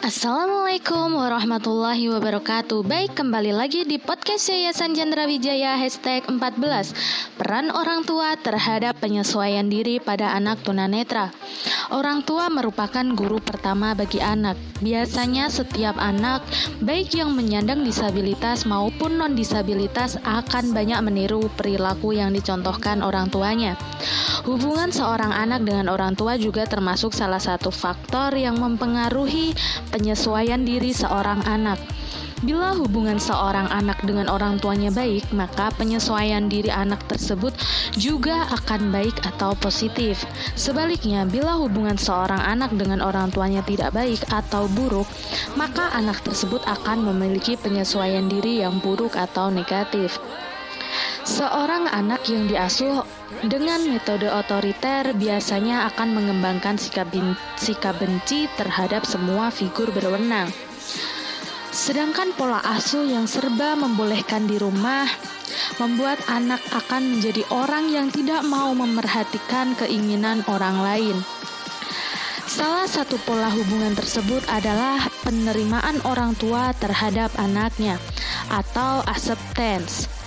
Assalamualaikum warahmatullahi wabarakatuh. Baik, kembali lagi di podcast Yayasan Chandra Wijaya Hashtag 14 Peran orang tua terhadap penyesuaian diri pada anak tunanetra. Orang tua merupakan guru pertama bagi anak. Biasanya setiap anak, baik yang menyandang disabilitas maupun non-disabilitas akan banyak meniru perilaku yang dicontohkan orang tuanya Hubungan seorang anak dengan orang tua juga termasuk salah satu faktor yang mempengaruhi penyesuaian diri seorang anak. Bila hubungan seorang anak dengan orang tuanya baik, maka penyesuaian diri anak tersebut juga akan baik atau positif. Sebaliknya, bila hubungan seorang anak dengan orang tuanya tidak baik atau buruk, maka anak tersebut akan memiliki penyesuaian diri yang buruk atau negatif. Seorang anak yang diasuh dengan metode otoriter biasanya akan mengembangkan sikap, sikap benci terhadap semua figur berwenang. Sedangkan pola asuh yang serba membolehkan di rumah membuat anak akan menjadi orang yang tidak mau memerhatikan keinginan orang lain. Salah satu pola hubungan tersebut adalah penerimaan orang tua terhadap anaknya atau acceptance.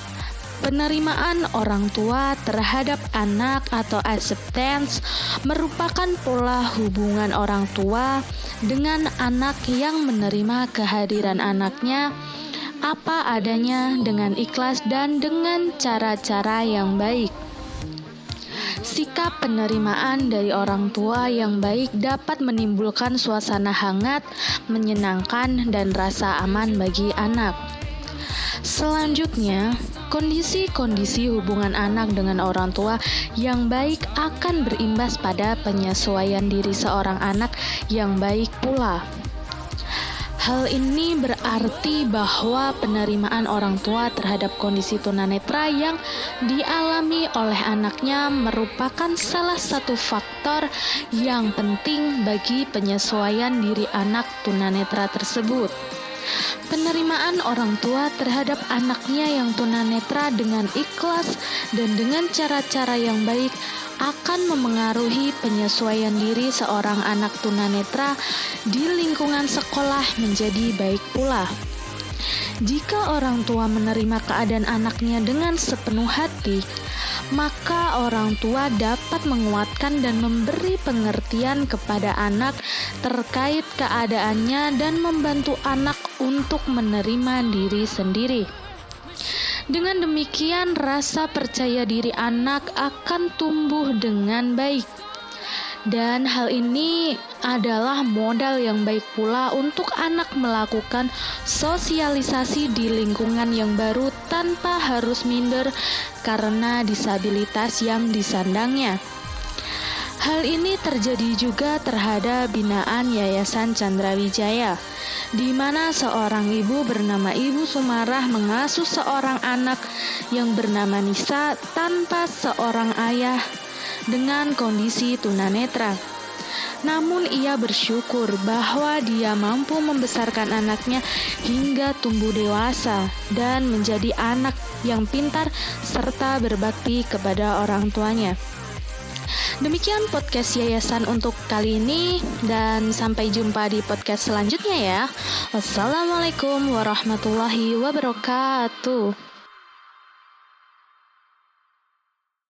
Penerimaan orang tua terhadap anak atau acceptance merupakan pola hubungan orang tua dengan anak yang menerima kehadiran anaknya apa adanya dengan ikhlas dan dengan cara-cara yang baik. Sikap penerimaan dari orang tua yang baik dapat menimbulkan suasana hangat, menyenangkan, dan rasa aman bagi anak. Selanjutnya, kondisi-kondisi hubungan anak dengan orang tua yang baik akan berimbas pada penyesuaian diri seorang anak yang baik pula. Hal ini berarti bahwa penerimaan orang tua terhadap kondisi tunanetra yang dialami oleh anaknya merupakan salah satu faktor yang penting bagi penyesuaian diri anak tunanetra tersebut. Penerimaan orang tua terhadap anaknya yang tunanetra dengan ikhlas dan dengan cara-cara yang baik akan memengaruhi penyesuaian diri seorang anak tunanetra di lingkungan sekolah menjadi baik pula. Jika orang tua menerima keadaan anaknya dengan sepenuh hati, maka orang tua dapat menguatkan dan memberi pengertian kepada anak terkait keadaannya dan membantu anak untuk menerima diri sendiri. Dengan demikian, rasa percaya diri anak akan tumbuh dengan baik dan hal ini adalah modal yang baik pula untuk anak melakukan sosialisasi di lingkungan yang baru tanpa harus minder karena disabilitas yang disandangnya. Hal ini terjadi juga terhadap binaan Yayasan Chandra Wijaya, di mana seorang ibu bernama Ibu Sumarah mengasuh seorang anak yang bernama Nisa tanpa seorang ayah dengan kondisi tunanetra. Namun ia bersyukur bahwa dia mampu membesarkan anaknya hingga tumbuh dewasa dan menjadi anak yang pintar serta berbakti kepada orang tuanya. Demikian podcast yayasan untuk kali ini dan sampai jumpa di podcast selanjutnya ya. Wassalamualaikum warahmatullahi wabarakatuh.